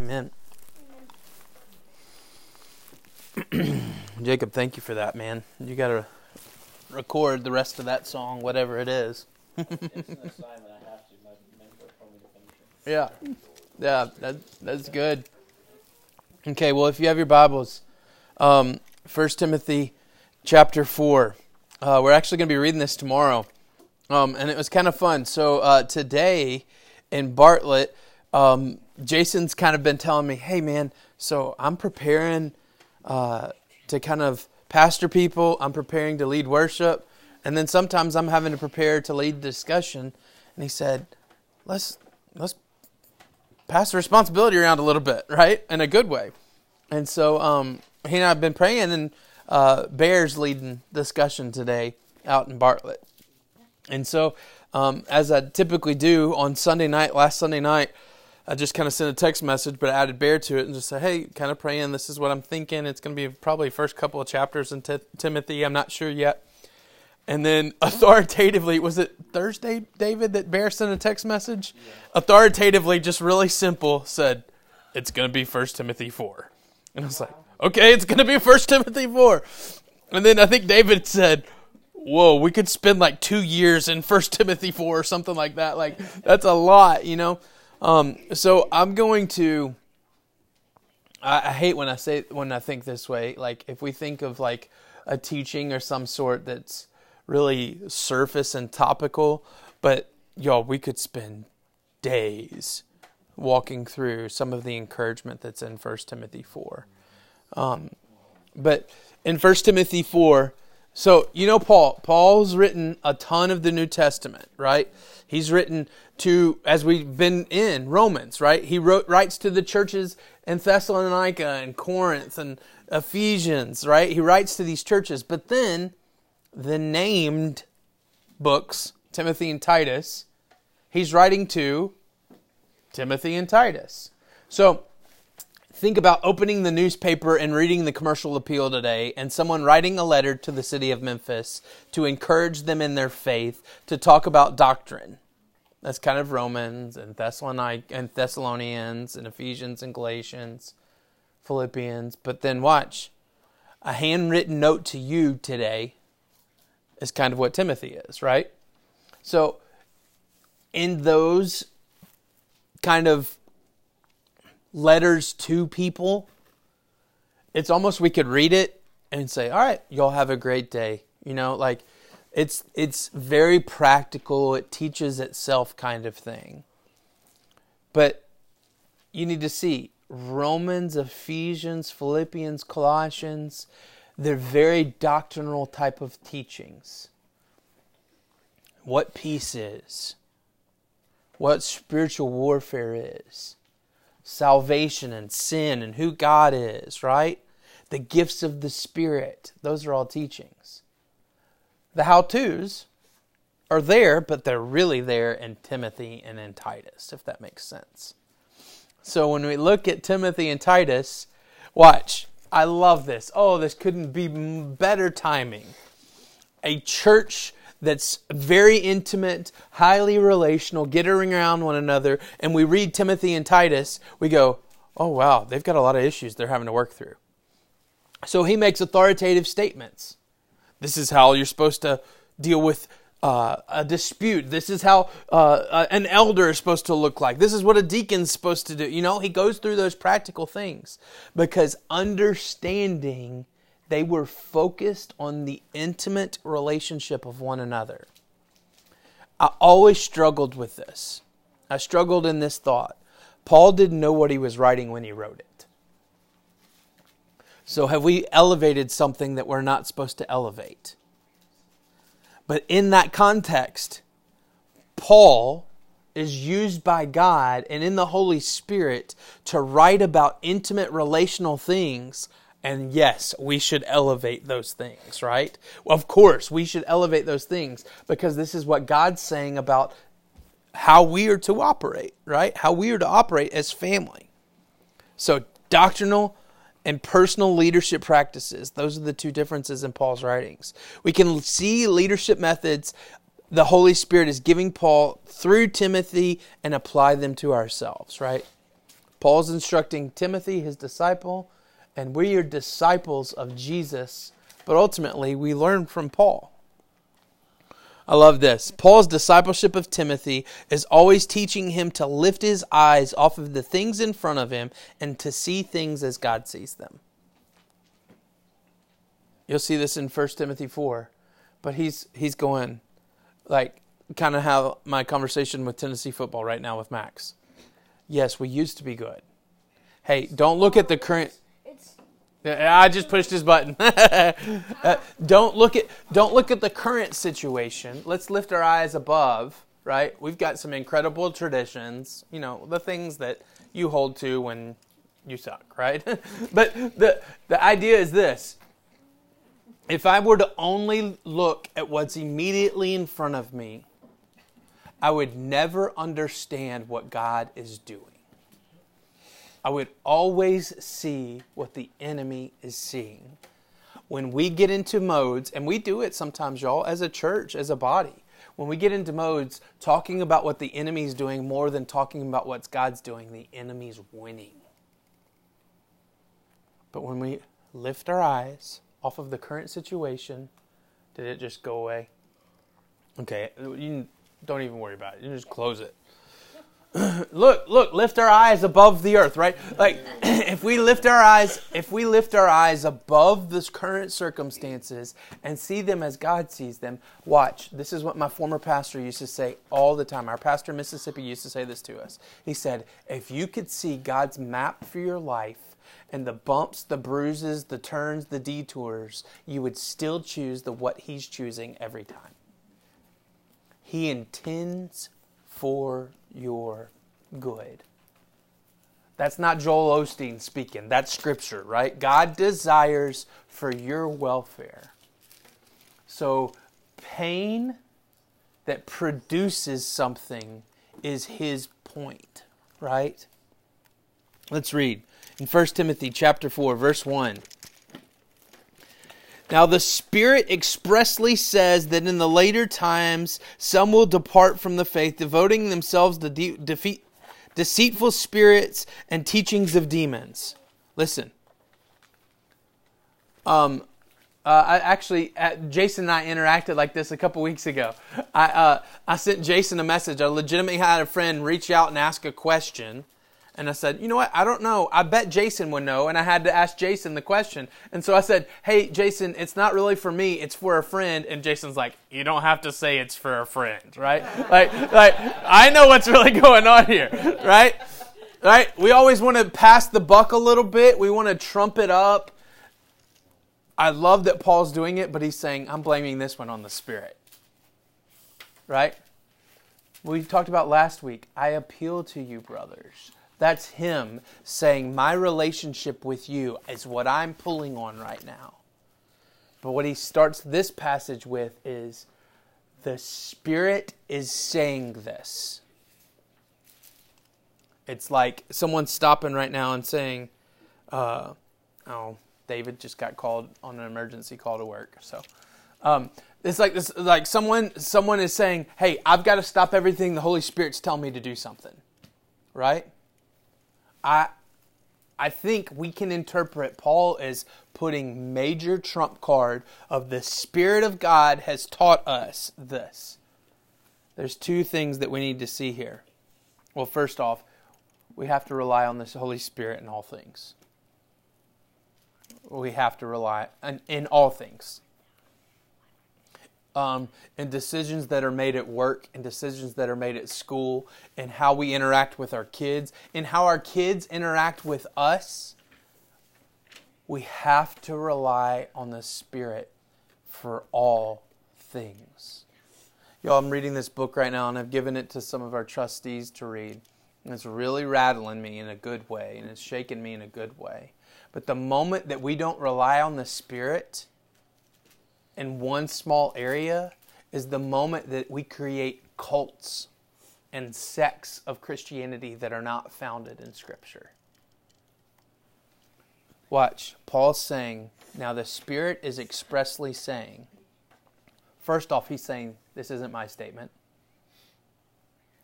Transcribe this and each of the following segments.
Amen. Jacob, thank you for that, man. You got to record the rest of that song, whatever it is. yeah, yeah, that, that's good. Okay, well, if you have your Bibles, um, 1 Timothy chapter 4. Uh, we're actually going to be reading this tomorrow. Um, and it was kind of fun. So uh, today in Bartlett, um, Jason's kind of been telling me, hey, man, so I'm preparing uh, to kind of pastor people, I'm preparing to lead worship, and then sometimes I'm having to prepare to lead discussion. And he said, let's, let's pass the responsibility around a little bit, right? In a good way. And so um, he and I have been praying, and uh, Bear's leading discussion today out in Bartlett. And so, um, as I typically do on Sunday night, last Sunday night, I just kind of sent a text message, but I added Bear to it and just said, hey, kind of praying. This is what I'm thinking. It's going to be probably first couple of chapters in T- Timothy. I'm not sure yet. And then authoritatively, was it Thursday, David, that Bear sent a text message? Yeah. Authoritatively, just really simple, said, it's going to be First Timothy 4. And I was like, okay, it's going to be First Timothy 4. And then I think David said, whoa, we could spend like two years in First Timothy 4 or something like that. Like, that's a lot, you know? Um, so I'm going to. I, I hate when I say when I think this way. Like if we think of like a teaching or some sort that's really surface and topical, but y'all, we could spend days walking through some of the encouragement that's in First Timothy four. Um, but in First Timothy four, so you know Paul. Paul's written a ton of the New Testament, right? He's written to, as we've been in Romans, right? He wrote writes to the churches in Thessalonica and Corinth and Ephesians, right? He writes to these churches, but then the named books, Timothy and Titus, he's writing to Timothy and Titus. So think about opening the newspaper and reading the commercial appeal today and someone writing a letter to the city of Memphis to encourage them in their faith, to talk about doctrine. That's kind of Romans and Thessalonians and Ephesians and Galatians, Philippians. But then watch. A handwritten note to you today is kind of what Timothy is, right? So in those kind of letters to people, it's almost we could read it and say, "All right, y'all have a great day." You know, like it's it's very practical. It teaches itself kind of thing. But you need to see Romans, Ephesians, Philippians, Colossians, they're very doctrinal type of teachings. What peace is, what spiritual warfare is, salvation and sin and who God is, right? The gifts of the Spirit, those are all teachings. The how to's are there, but they're really there in Timothy and in Titus, if that makes sense. So when we look at Timothy and Titus, watch. I love this. Oh, this couldn't be better timing. A church that's very intimate, highly relational, getting around one another, and we read Timothy and Titus, we go, oh, wow, they've got a lot of issues they're having to work through. So he makes authoritative statements. This is how you're supposed to deal with uh, a dispute. This is how uh, an elder is supposed to look like. This is what a deacon's supposed to do. You know, he goes through those practical things because understanding they were focused on the intimate relationship of one another. I always struggled with this. I struggled in this thought. Paul didn't know what he was writing when he wrote it. So, have we elevated something that we're not supposed to elevate? But in that context, Paul is used by God and in the Holy Spirit to write about intimate relational things. And yes, we should elevate those things, right? Of course, we should elevate those things because this is what God's saying about how we are to operate, right? How we are to operate as family. So, doctrinal and personal leadership practices. Those are the two differences in Paul's writings. We can see leadership methods the Holy Spirit is giving Paul through Timothy and apply them to ourselves, right? Paul's instructing Timothy, his disciple, and we are disciples of Jesus, but ultimately we learn from Paul. I love this. Paul's discipleship of Timothy is always teaching him to lift his eyes off of the things in front of him and to see things as God sees them. You'll see this in 1 Timothy 4. But he's he's going like kind of have my conversation with Tennessee football right now with Max. Yes, we used to be good. Hey, don't look at the current I just pushed his button. uh, don't look at don't look at the current situation. Let's lift our eyes above. Right, we've got some incredible traditions. You know the things that you hold to when you suck. Right, but the the idea is this: if I were to only look at what's immediately in front of me, I would never understand what God is doing. I would always see what the enemy is seeing. When we get into modes, and we do it sometimes, y'all, as a church, as a body, when we get into modes talking about what the enemy is doing more than talking about what God's doing, the enemy's winning. But when we lift our eyes off of the current situation, did it just go away? Okay, you don't even worry about it. You just close it. look, look, lift our eyes above the earth, right? Like if we lift our eyes, if we lift our eyes above this current circumstances and see them as God sees them, watch. This is what my former pastor used to say all the time. Our pastor in Mississippi used to say this to us. He said, "If you could see God's map for your life, and the bumps, the bruises, the turns, the detours, you would still choose the what he's choosing every time. He intends for your good. That's not Joel Osteen speaking. That's scripture, right? God desires for your welfare. So, pain that produces something is his point, right? Let's read in 1 Timothy chapter 4 verse 1. Now the Spirit expressly says that in the later times some will depart from the faith, devoting themselves to de- defeat, deceitful spirits and teachings of demons. Listen. Um, uh, I actually, uh, Jason and I interacted like this a couple weeks ago. I uh, I sent Jason a message. I legitimately had a friend reach out and ask a question and I said, you know what? I don't know. I bet Jason would know. And I had to ask Jason the question. And so I said, hey, Jason, it's not really for me. It's for a friend. And Jason's like, you don't have to say it's for a friend, right? like, like I know what's really going on here, right? Right? We always want to pass the buck a little bit. We want to trump it up. I love that Paul's doing it, but he's saying, I'm blaming this one on the Spirit. Right? We talked about last week. I appeal to you, brothers that's him saying, My relationship with you is what I'm pulling on right now. But what he starts this passage with is, The Spirit is saying this. It's like someone stopping right now and saying, uh, Oh, David just got called on an emergency call to work. So, um, it's like this, like someone, someone is saying, "Hey, I've got to stop everything. The Holy Spirit's telling me to do something." Right? I I think we can interpret Paul as putting major trump card of the Spirit of God has taught us this. There's two things that we need to see here. Well, first off, we have to rely on the Holy Spirit in all things. We have to rely in, in all things um, and decisions that are made at work and decisions that are made at school and how we interact with our kids and how our kids interact with us, we have to rely on the Spirit for all things. Y'all, I'm reading this book right now and I've given it to some of our trustees to read. And it's really rattling me in a good way and it's shaking me in a good way. But the moment that we don't rely on the Spirit, in one small area is the moment that we create cults and sects of Christianity that are not founded in Scripture. Watch, Paul's saying, now the Spirit is expressly saying, first off, he's saying, this isn't my statement.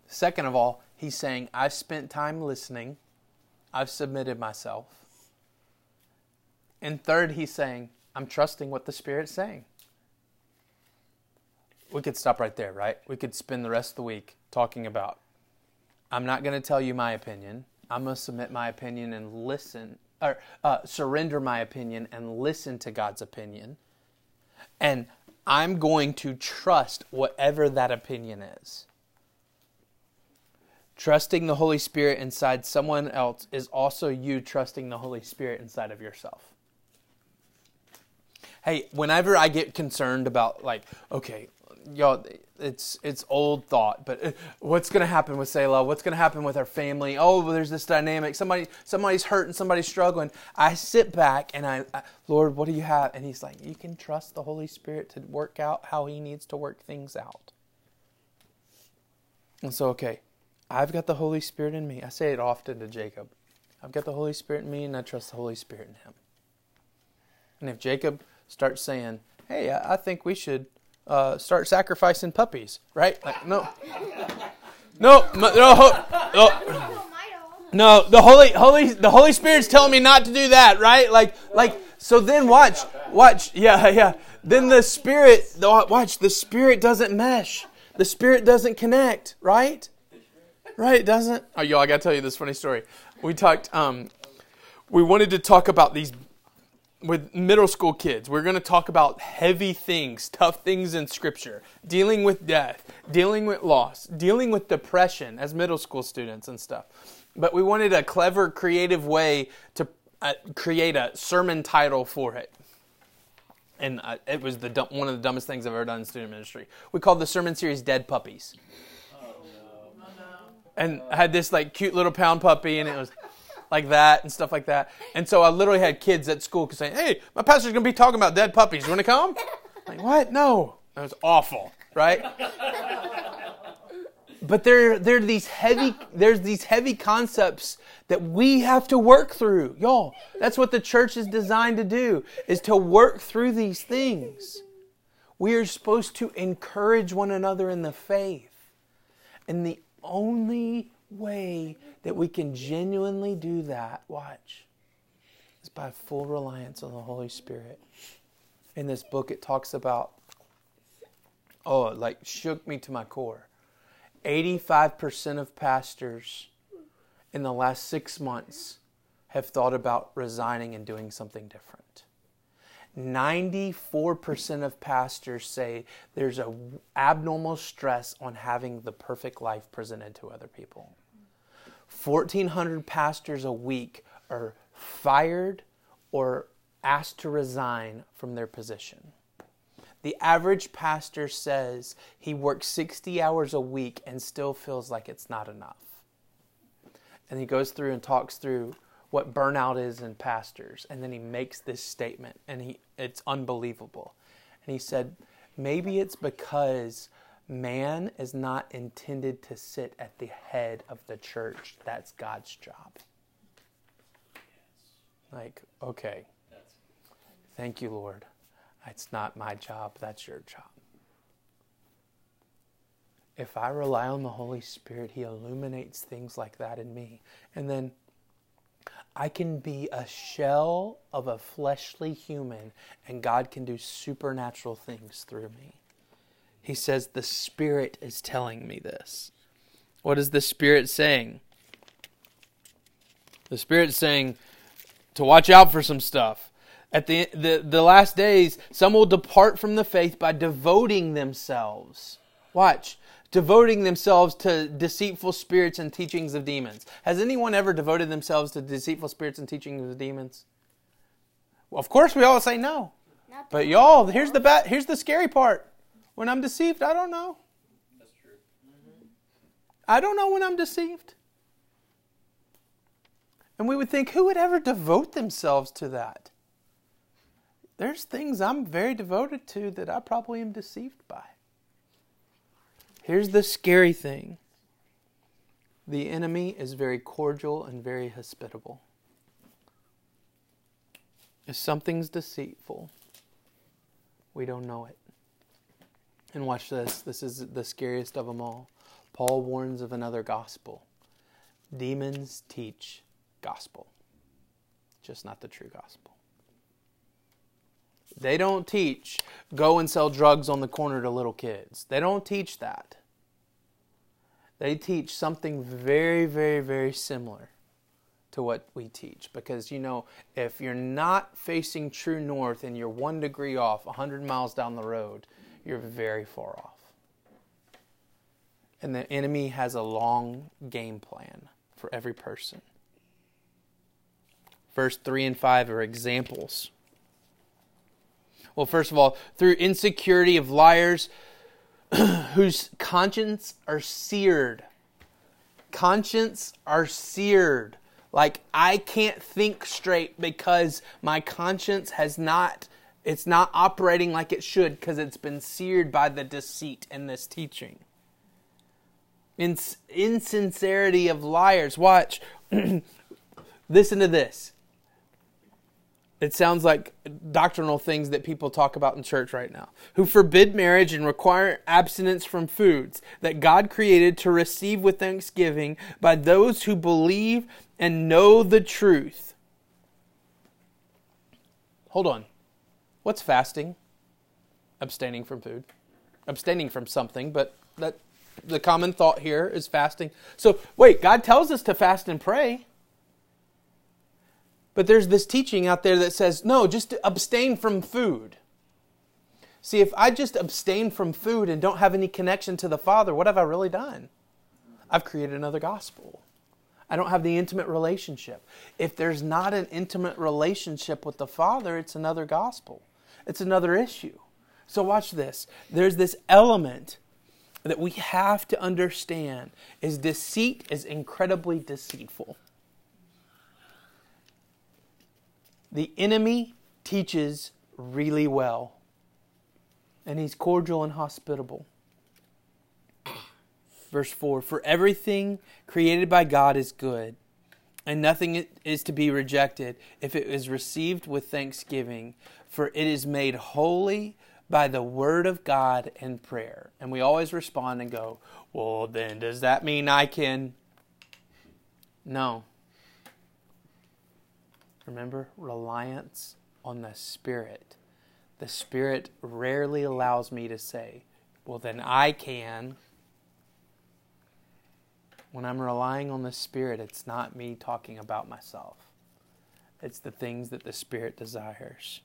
Second of all, he's saying, I've spent time listening. I've submitted myself. And third, he's saying, I'm trusting what the Spirit's saying. We could stop right there, right? We could spend the rest of the week talking about I'm not going to tell you my opinion. I'm going to submit my opinion and listen, or uh, surrender my opinion and listen to God's opinion. And I'm going to trust whatever that opinion is. Trusting the Holy Spirit inside someone else is also you trusting the Holy Spirit inside of yourself. Hey, whenever I get concerned about, like, okay, y'all, it's it's old thought, but uh, what's going to happen with Selah? What's going to happen with our family? Oh, there's this dynamic. Somebody somebody's hurt and somebody's struggling. I sit back and I, I, Lord, what do you have? And He's like, you can trust the Holy Spirit to work out how He needs to work things out. And so, okay, I've got the Holy Spirit in me. I say it often to Jacob. I've got the Holy Spirit in me, and I trust the Holy Spirit in him. And if Jacob starts saying, "Hey, I think we should." Uh, start sacrificing puppies, right? Like, no, no, no, no, no. The Holy, Holy, the Holy Spirit's telling me not to do that, right? Like, like. So then, watch, watch. Yeah, yeah. Then the Spirit, watch. The Spirit doesn't mesh. The Spirit doesn't connect, right? Right? Doesn't. Oh, yo, I gotta tell you this funny story. We talked. Um, we wanted to talk about these with middle school kids, we're going to talk about heavy things, tough things in Scripture, dealing with death, dealing with loss, dealing with depression as middle school students and stuff. But we wanted a clever, creative way to uh, create a sermon title for it. And uh, it was the dumb, one of the dumbest things I've ever done in student ministry. We called the sermon series "Dead Puppies," oh, no. and I had this like cute little pound puppy, and it was like that and stuff like that. And so I literally had kids at school saying, "Hey, my pastor's to be talking about dead puppies. You want to come?" Like, what? No. That was awful, right? but there, there are these heavy, there's these heavy concepts that we have to work through, y'all. That's what the church is designed to do: is to work through these things. We are supposed to encourage one another in the faith, and the only way that we can genuinely do that, watch, is by full reliance on the Holy Spirit. In this book, it talks about, oh, like shook me to my core. 85% of pastors in the last six months have thought about resigning and doing something different. 94% of pastors say there's an abnormal stress on having the perfect life presented to other people. 1400 pastors a week are fired or asked to resign from their position. The average pastor says he works 60 hours a week and still feels like it's not enough. And he goes through and talks through what burnout is in pastors. And then he makes this statement, and he, it's unbelievable. And he said, maybe it's because man is not intended to sit at the head of the church. That's God's job. Like, okay. Thank you, Lord. It's not my job, that's your job. If I rely on the Holy Spirit, He illuminates things like that in me. And then I can be a shell of a fleshly human, and God can do supernatural things through me. He says, The Spirit is telling me this. What is the Spirit saying? The Spirit's saying to watch out for some stuff. At the, the, the last days, some will depart from the faith by devoting themselves. Watch devoting themselves to deceitful spirits and teachings of demons. Has anyone ever devoted themselves to deceitful spirits and teachings of demons? Well, of course, we all say no. But y'all, here's the ba- here's the scary part. When I'm deceived, I don't know. That's true. Mm-hmm. I don't know when I'm deceived. And we would think, who would ever devote themselves to that? There's things I'm very devoted to that I probably am deceived by. Here's the scary thing the enemy is very cordial and very hospitable. If something's deceitful, we don't know it. And watch this. This is the scariest of them all. Paul warns of another gospel. Demons teach gospel, just not the true gospel. They don't teach go and sell drugs on the corner to little kids. They don't teach that. They teach something very, very, very similar to what we teach. Because, you know, if you're not facing true north and you're one degree off 100 miles down the road, you're very far off. And the enemy has a long game plan for every person. Verse 3 and 5 are examples. Well, first of all, through insecurity of liars whose conscience are seared. Conscience are seared. Like I can't think straight because my conscience has not it's not operating like it should because it's been seared by the deceit in this teaching. Ins- insincerity of liars. Watch. Listen to this. It sounds like doctrinal things that people talk about in church right now. Who forbid marriage and require abstinence from foods that God created to receive with thanksgiving by those who believe and know the truth. Hold on. What's fasting? Abstaining from food. Abstaining from something, but that the common thought here is fasting. So, wait, God tells us to fast and pray. But there's this teaching out there that says, no, just abstain from food. See, if I just abstain from food and don't have any connection to the Father, what have I really done? I've created another gospel. I don't have the intimate relationship. If there's not an intimate relationship with the Father, it's another gospel. It's another issue. So watch this. There's this element that we have to understand is deceit is incredibly deceitful. The enemy teaches really well, and he's cordial and hospitable. Verse 4 For everything created by God is good, and nothing is to be rejected if it is received with thanksgiving, for it is made holy by the word of God and prayer. And we always respond and go, Well, then, does that mean I can? No. Remember, reliance on the Spirit. The Spirit rarely allows me to say, Well, then I can. When I'm relying on the Spirit, it's not me talking about myself, it's the things that the Spirit desires.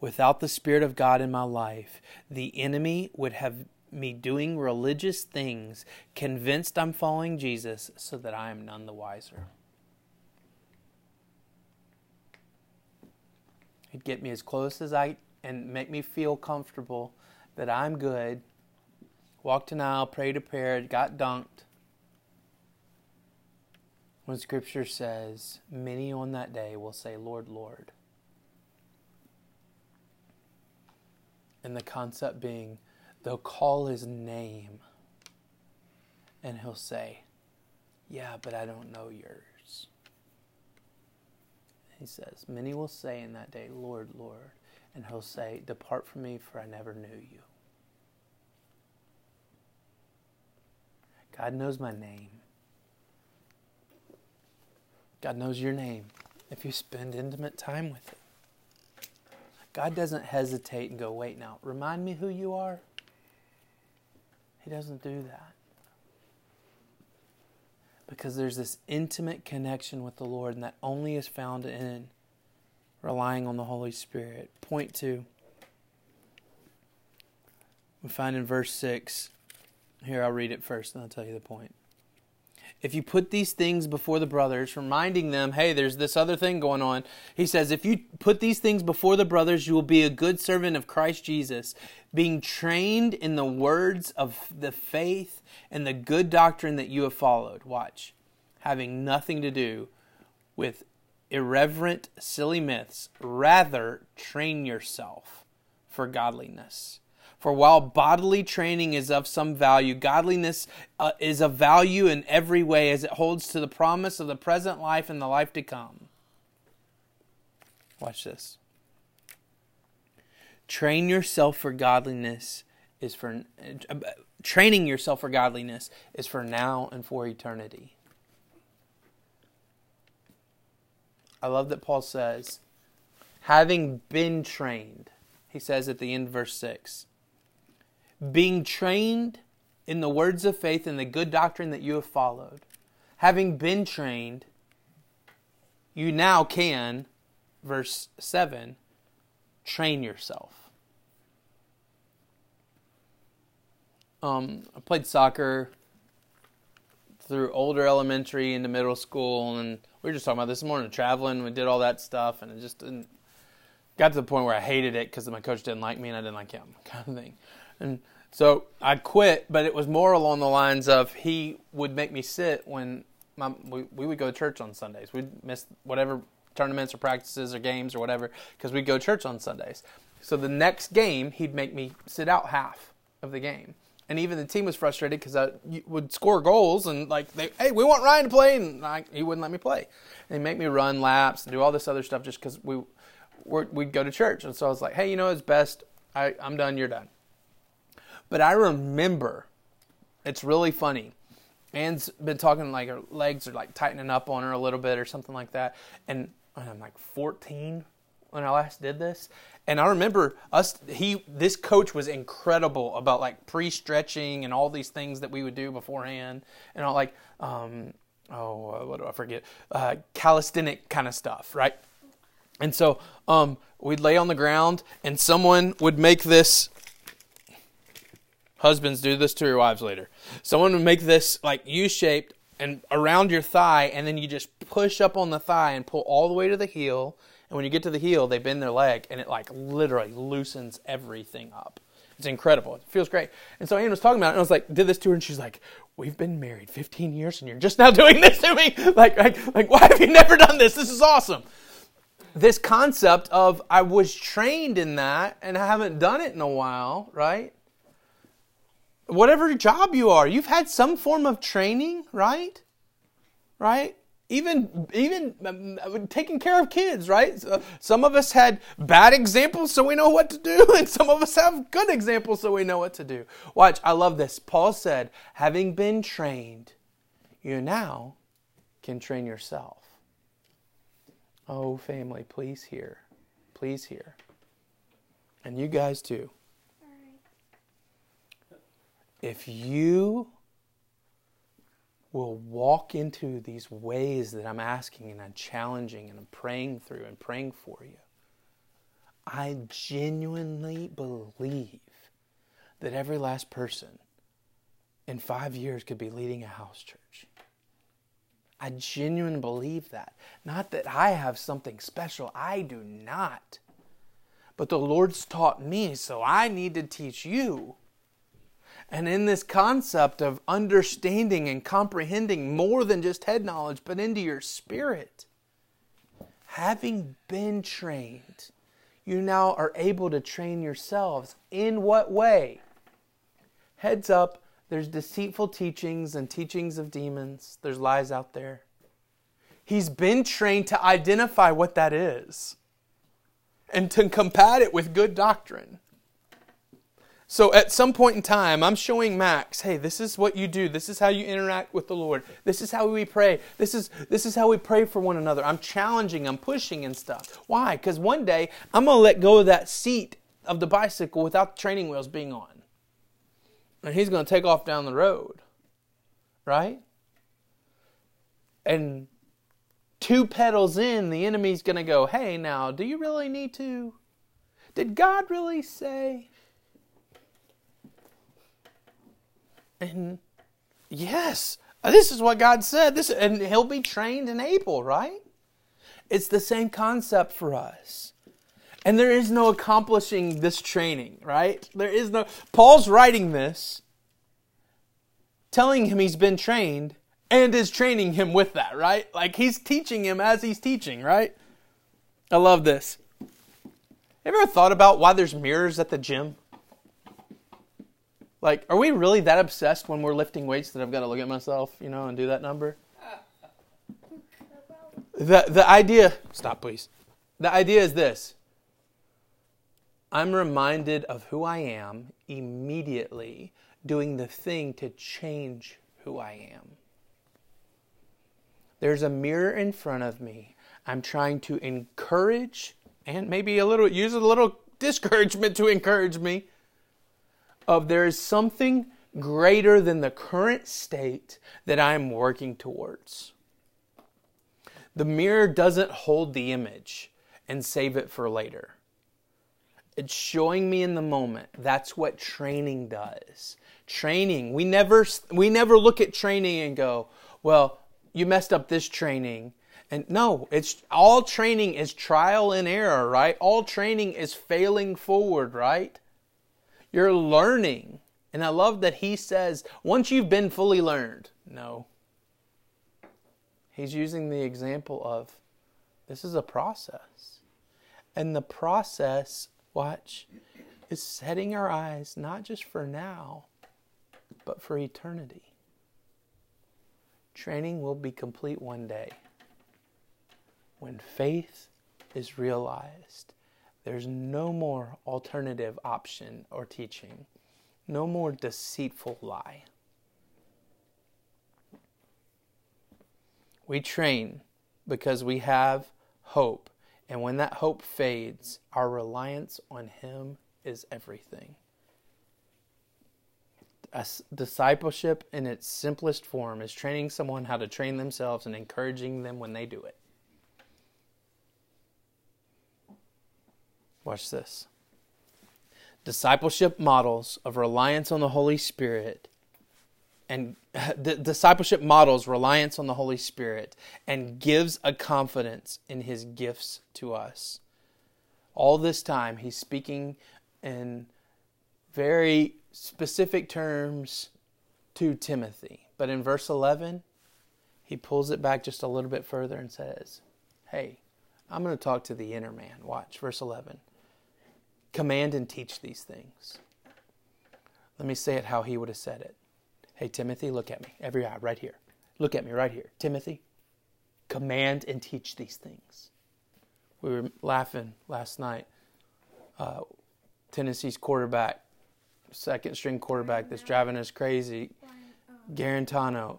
Without the Spirit of God in my life, the enemy would have me doing religious things, convinced I'm following Jesus, so that I am none the wiser. He'd get me as close as I and make me feel comfortable that I'm good. Walked an aisle, prayed a prayer, got dunked. When Scripture says, Many on that day will say, Lord, Lord. And the concept being, they'll call his name and he'll say, Yeah, but I don't know yours. He says, Many will say in that day, Lord, Lord. And he'll say, Depart from me, for I never knew you. God knows my name. God knows your name if you spend intimate time with it. God doesn't hesitate and go, wait now, remind me who you are. He doesn't do that because there's this intimate connection with the Lord, and that only is found in relying on the Holy Spirit. Point two. We find in verse 6. Here, I'll read it first, and I'll tell you the point. If you put these things before the brothers, reminding them, hey, there's this other thing going on, he says, if you put these things before the brothers, you will be a good servant of Christ Jesus, being trained in the words of the faith and the good doctrine that you have followed. Watch. Having nothing to do with irreverent, silly myths. Rather, train yourself for godliness. For while bodily training is of some value, godliness uh, is of value in every way as it holds to the promise of the present life and the life to come. Watch this. Train yourself for godliness is for uh, training yourself for godliness is for now and for eternity. I love that Paul says, having been trained, he says at the end of verse 6, being trained in the words of faith and the good doctrine that you have followed, having been trained, you now can, verse 7, train yourself. Um, I played soccer through older elementary into middle school, and we were just talking about this morning, traveling. We did all that stuff, and it just didn't, got to the point where I hated it because my coach didn't like me and I didn't like him, kind of thing. And so I quit, but it was more along the lines of he would make me sit when my, we, we would go to church on Sundays. We'd miss whatever tournaments or practices or games or whatever because we'd go to church on Sundays. So the next game, he'd make me sit out half of the game and even the team was frustrated because I would score goals and like they, hey, we want Ryan to play, and I, he wouldn't let me play. And they make me run laps and do all this other stuff just because we we'd go to church. And so I was like, hey, you know, it's best. I, I'm done. You're done. But I remember, it's really funny. Anne's been talking like her legs are like tightening up on her a little bit or something like that, and I'm like 14 when I last did this, and I remember us. He, this coach was incredible about like pre-stretching and all these things that we would do beforehand, and all like, um, oh, uh, what do I forget? Uh, calisthenic kind of stuff, right? And so um, we'd lay on the ground, and someone would make this. Husbands do this to your wives later. Someone would make this like U-shaped and around your thigh, and then you just push up on the thigh and pull all the way to the heel and when you get to the heel, they bend their leg, and it like literally loosens everything up. It's incredible. It feels great. And so Anne was talking about it, and I was like, did this to her, and she's like, we've been married 15 years, and you're just now doing this to me? Like, like, like, why have you never done this? This is awesome. This concept of I was trained in that, and I haven't done it in a while, right? Whatever job you are, you've had some form of training, right? Right? even even um, taking care of kids right? Some of us had bad examples so we know what to do and some of us have good examples so we know what to do. Watch i love this. Paul said having been trained you now can train yourself. Oh family please hear. Please hear. And you guys too if you will walk into these ways that I'm asking and I'm challenging and I'm praying through and praying for you, I genuinely believe that every last person in five years could be leading a house church. I genuinely believe that. Not that I have something special, I do not. But the Lord's taught me, so I need to teach you and in this concept of understanding and comprehending more than just head knowledge, but into your spirit, having been trained, you now are able to train yourselves. In what way? Heads up, there's deceitful teachings and teachings of demons, there's lies out there. He's been trained to identify what that is and to combat it with good doctrine. So at some point in time, I'm showing Max, hey, this is what you do. This is how you interact with the Lord. This is how we pray. This is this is how we pray for one another. I'm challenging, I'm pushing and stuff. Why? Because one day I'm gonna let go of that seat of the bicycle without the training wheels being on. And he's gonna take off down the road. Right? And two pedals in, the enemy's gonna go, hey now, do you really need to? Did God really say? And yes, uh, this is what God said. This and he'll be trained and able, right? It's the same concept for us. And there is no accomplishing this training, right? There is no Paul's writing this telling him he's been trained and is training him with that, right? Like he's teaching him as he's teaching, right? I love this. Have you ever thought about why there's mirrors at the gym? Like, are we really that obsessed when we're lifting weights that I've got to look at myself, you know, and do that number? The the idea stop please. The idea is this. I'm reminded of who I am immediately doing the thing to change who I am. There's a mirror in front of me. I'm trying to encourage and maybe a little use a little discouragement to encourage me of there is something greater than the current state that I'm working towards. The mirror doesn't hold the image and save it for later. It's showing me in the moment. That's what training does. Training, we never we never look at training and go, "Well, you messed up this training." And no, it's all training is trial and error, right? All training is failing forward, right? You're learning. And I love that he says, once you've been fully learned, no. He's using the example of this is a process. And the process, watch, is setting our eyes not just for now, but for eternity. Training will be complete one day. When faith is realized, there's no more alternative option or teaching, no more deceitful lie. We train because we have hope. And when that hope fades, our reliance on Him is everything. discipleship in its simplest form is training someone how to train themselves and encouraging them when they do it. Watch this. Discipleship models of reliance on the Holy Spirit and the discipleship models reliance on the Holy Spirit and gives a confidence in his gifts to us. All this time, he's speaking in very specific terms to Timothy. But in verse 11, he pulls it back just a little bit further and says, Hey, I'm going to talk to the inner man. Watch, verse 11. Command and teach these things. Let me say it how he would have said it. Hey, Timothy, look at me. Every eye, right here. Look at me right here. Timothy, command and teach these things. We were laughing last night. Uh, Tennessee's quarterback, second string quarterback that's driving us crazy, Guarantano.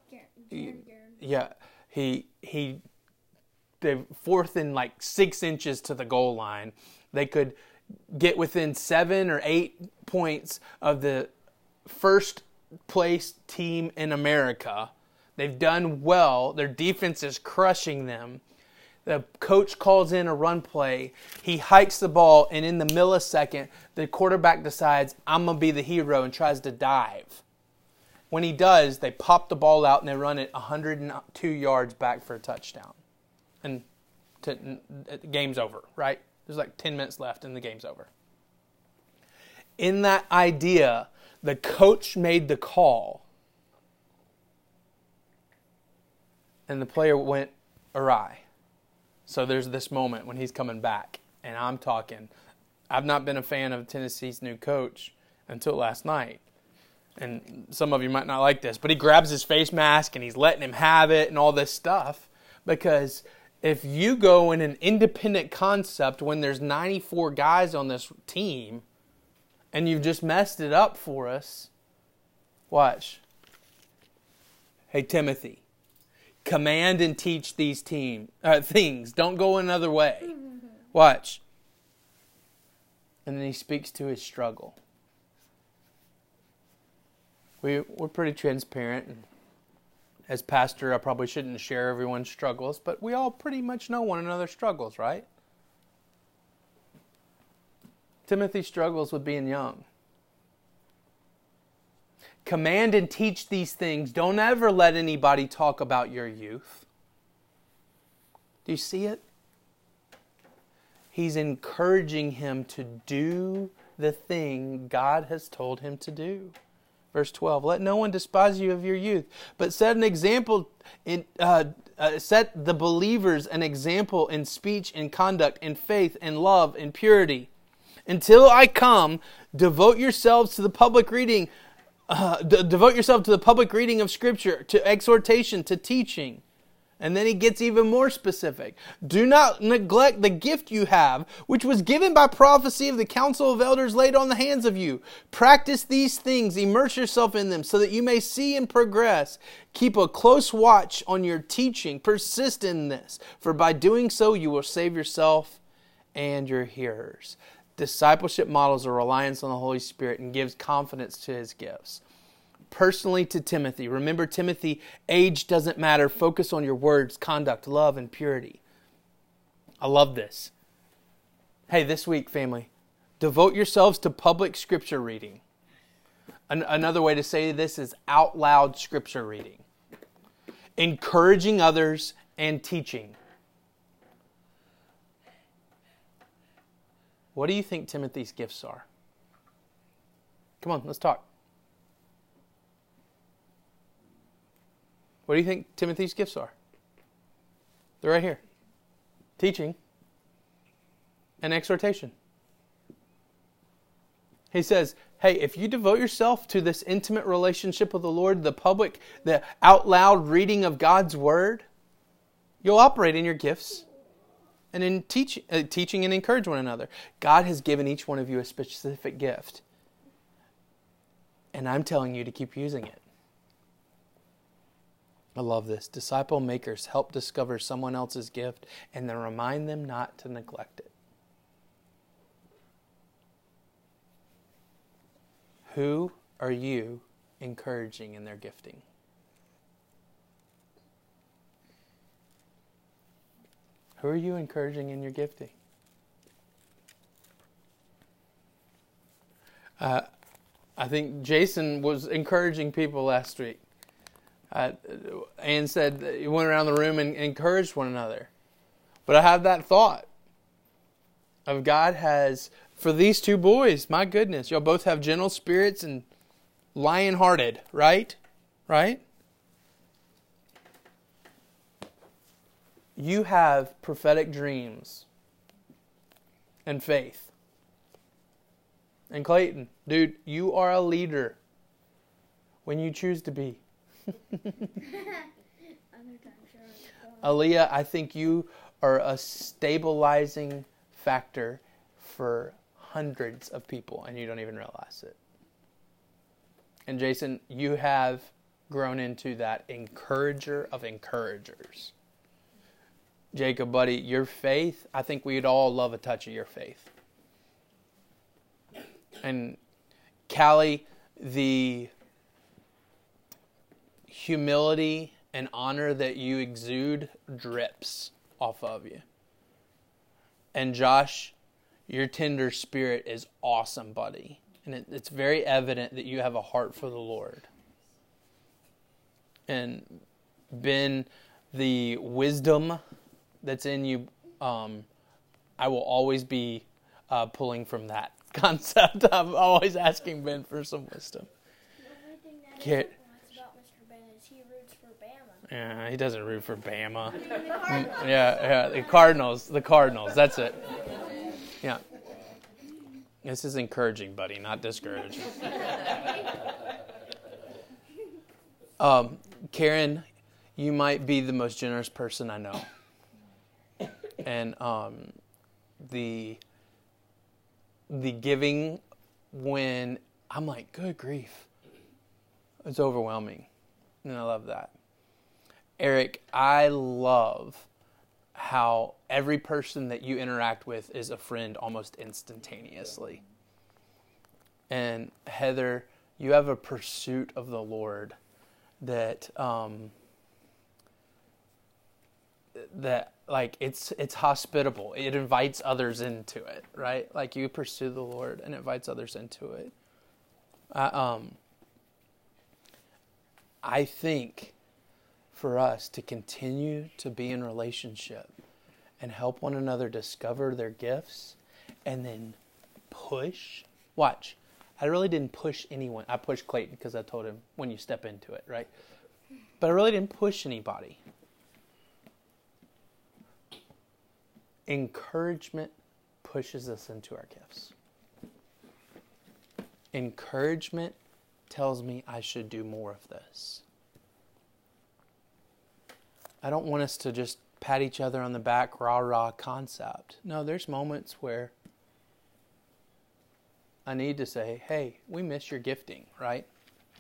Yeah, he he. They fourth and like six inches to the goal line. They could get within seven or eight points of the first place team in America. They've done well. Their defense is crushing them. The coach calls in a run play. He hikes the ball, and in the millisecond, the quarterback decides, I'm going to be the hero, and tries to dive. When he does, they pop the ball out and they run it 102 yards back for a touchdown. And the game's over, right? There's like 10 minutes left, and the game's over. In that idea, the coach made the call and the player went awry. So there's this moment when he's coming back, and I'm talking. I've not been a fan of Tennessee's new coach until last night. And some of you might not like this, but he grabs his face mask and he's letting him have it and all this stuff. Because if you go in an independent concept when there's 94 guys on this team, and you've just messed it up for us, watch. Hey, Timothy, command and teach these team, uh, things. Don't go another way. Watch. And then he speaks to his struggle. We, we're pretty transparent. As pastor, I probably shouldn't share everyone's struggles, but we all pretty much know one another's struggles, right? Timothy struggles with being young. Command and teach these things. Don't ever let anybody talk about your youth. Do you see it? He's encouraging him to do the thing God has told him to do. Verse 12 Let no one despise you of your youth, but set an example in. Uh, uh, set the believers an example in speech and conduct, in faith, in love, in purity. Until I come, devote yourselves to the public reading, uh, d- devote yourself to the public reading of Scripture, to exhortation, to teaching. And then he gets even more specific. Do not neglect the gift you have, which was given by prophecy of the council of elders laid on the hands of you. Practice these things, immerse yourself in them, so that you may see and progress. Keep a close watch on your teaching. Persist in this, for by doing so, you will save yourself and your hearers. Discipleship models a reliance on the Holy Spirit and gives confidence to his gifts personally to Timothy. Remember, Timothy, age doesn't matter. Focus on your words, conduct, love, and purity. I love this. Hey, this week, family, devote yourselves to public scripture reading. An- another way to say this is out loud scripture reading, encouraging others, and teaching. What do you think Timothy's gifts are? Come on, let's talk. What do you think Timothy's gifts are? They're right here teaching and exhortation. He says, Hey, if you devote yourself to this intimate relationship with the Lord, the public, the out loud reading of God's Word, you'll operate in your gifts and in teach, uh, teaching and encourage one another. God has given each one of you a specific gift. And I'm telling you to keep using it. I love this. Disciple makers help discover someone else's gift and then remind them not to neglect it. Who are you encouraging in their gifting? Who are you encouraging in your gifting? Uh, I think Jason was encouraging people last week uh, said you went around the room and encouraged one another. But I have that thought of God has for these two boys. My goodness, y'all both have gentle spirits and lion-hearted, right? Right? You have prophetic dreams and faith. And Clayton, dude, you are a leader when you choose to be. Aaliyah, I think you are a stabilizing factor for hundreds of people, and you don't even realize it. And Jason, you have grown into that encourager of encouragers. Jacob, buddy, your faith, I think we'd all love a touch of your faith. And Callie, the humility and honor that you exude drips off of you. And Josh, your tender spirit is awesome, buddy. And it, it's very evident that you have a heart for the Lord. And Ben, the wisdom that's in you, um, I will always be uh, pulling from that concept. I'm always asking Ben for some wisdom. Get, yeah, he doesn't root for Bama. Yeah, yeah, the Cardinals. The Cardinals. That's it. Yeah. This is encouraging, buddy, not discouraging. Um, Karen, you might be the most generous person I know, and um, the the giving when I'm like, good grief, it's overwhelming, and I love that. Eric, I love how every person that you interact with is a friend almost instantaneously. And Heather, you have a pursuit of the Lord that um, that like it's it's hospitable. It invites others into it, right? Like you pursue the Lord and invites others into it. I, um, I think for us to continue to be in relationship and help one another discover their gifts and then push. Watch. I really didn't push anyone. I pushed Clayton because I told him when you step into it, right? But I really didn't push anybody. Encouragement pushes us into our gifts. Encouragement tells me I should do more of this. I don't want us to just pat each other on the back, rah rah concept. No, there's moments where I need to say, hey, we miss your gifting, right?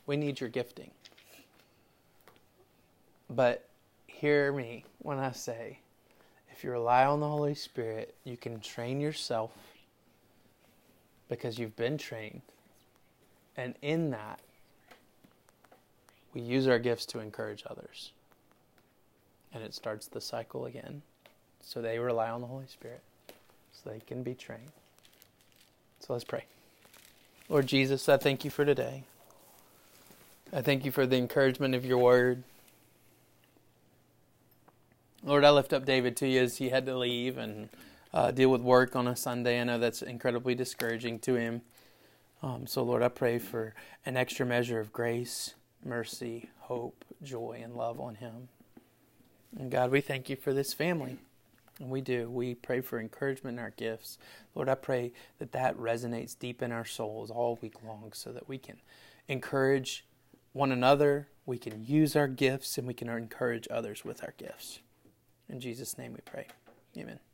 We need your gifting. But hear me when I say, if you rely on the Holy Spirit, you can train yourself because you've been trained. And in that, we use our gifts to encourage others. And it starts the cycle again. So they rely on the Holy Spirit so they can be trained. So let's pray. Lord Jesus, I thank you for today. I thank you for the encouragement of your word. Lord, I lift up David to you as he had to leave and uh, deal with work on a Sunday. I know that's incredibly discouraging to him. Um, so, Lord, I pray for an extra measure of grace, mercy, hope, joy, and love on him. And God, we thank you for this family. And we do. We pray for encouragement in our gifts. Lord, I pray that that resonates deep in our souls all week long so that we can encourage one another, we can use our gifts, and we can encourage others with our gifts. In Jesus' name we pray.